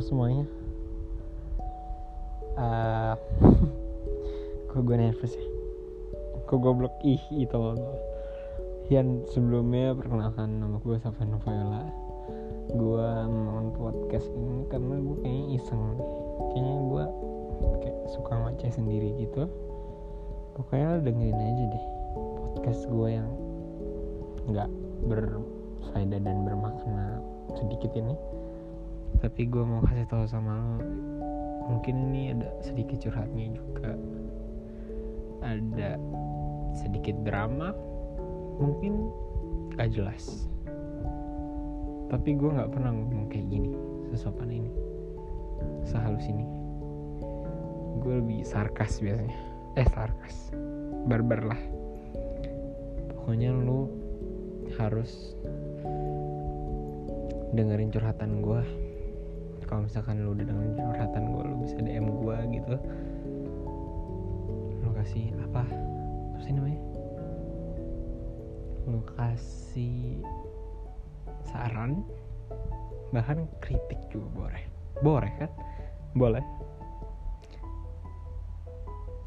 semuanya. Uh, Kok gue nervous ya? Kok goblok? Ih itu loh Yan sebelumnya perkenalkan nama gue Safan Viola Gue membangun podcast ini karena gue kayaknya iseng Kayaknya gue kayak suka ngoceh sendiri gitu. Pokoknya lo dengerin aja deh Podcast gue yang nggak berfaedah dan bermakna sedikit ini tapi gue mau kasih tahu sama lo mungkin ini ada sedikit curhatnya juga. Ada sedikit drama mungkin gak jelas. Tapi gue nggak pernah ngomong kayak gini sesopan ini. Sehalus ini. Gue lebih sarkas biasanya. Eh sarkas. Barbar lah. Pokoknya lu harus dengerin curhatan gue kalau misalkan lu udah dengerin curhatan gue lu bisa DM gue gitu. Lu kasih apa? Apa sih namanya? Lu kasih saran bahkan kritik juga boleh. Boleh kan? Boleh.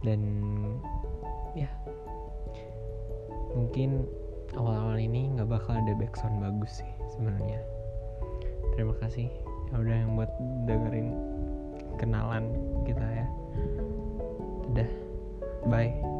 Dan ya. Mungkin awal-awal ini nggak bakal ada backsound bagus sih sebenarnya. Terima kasih ya udah yang buat dengerin kenalan kita ya. Udah bye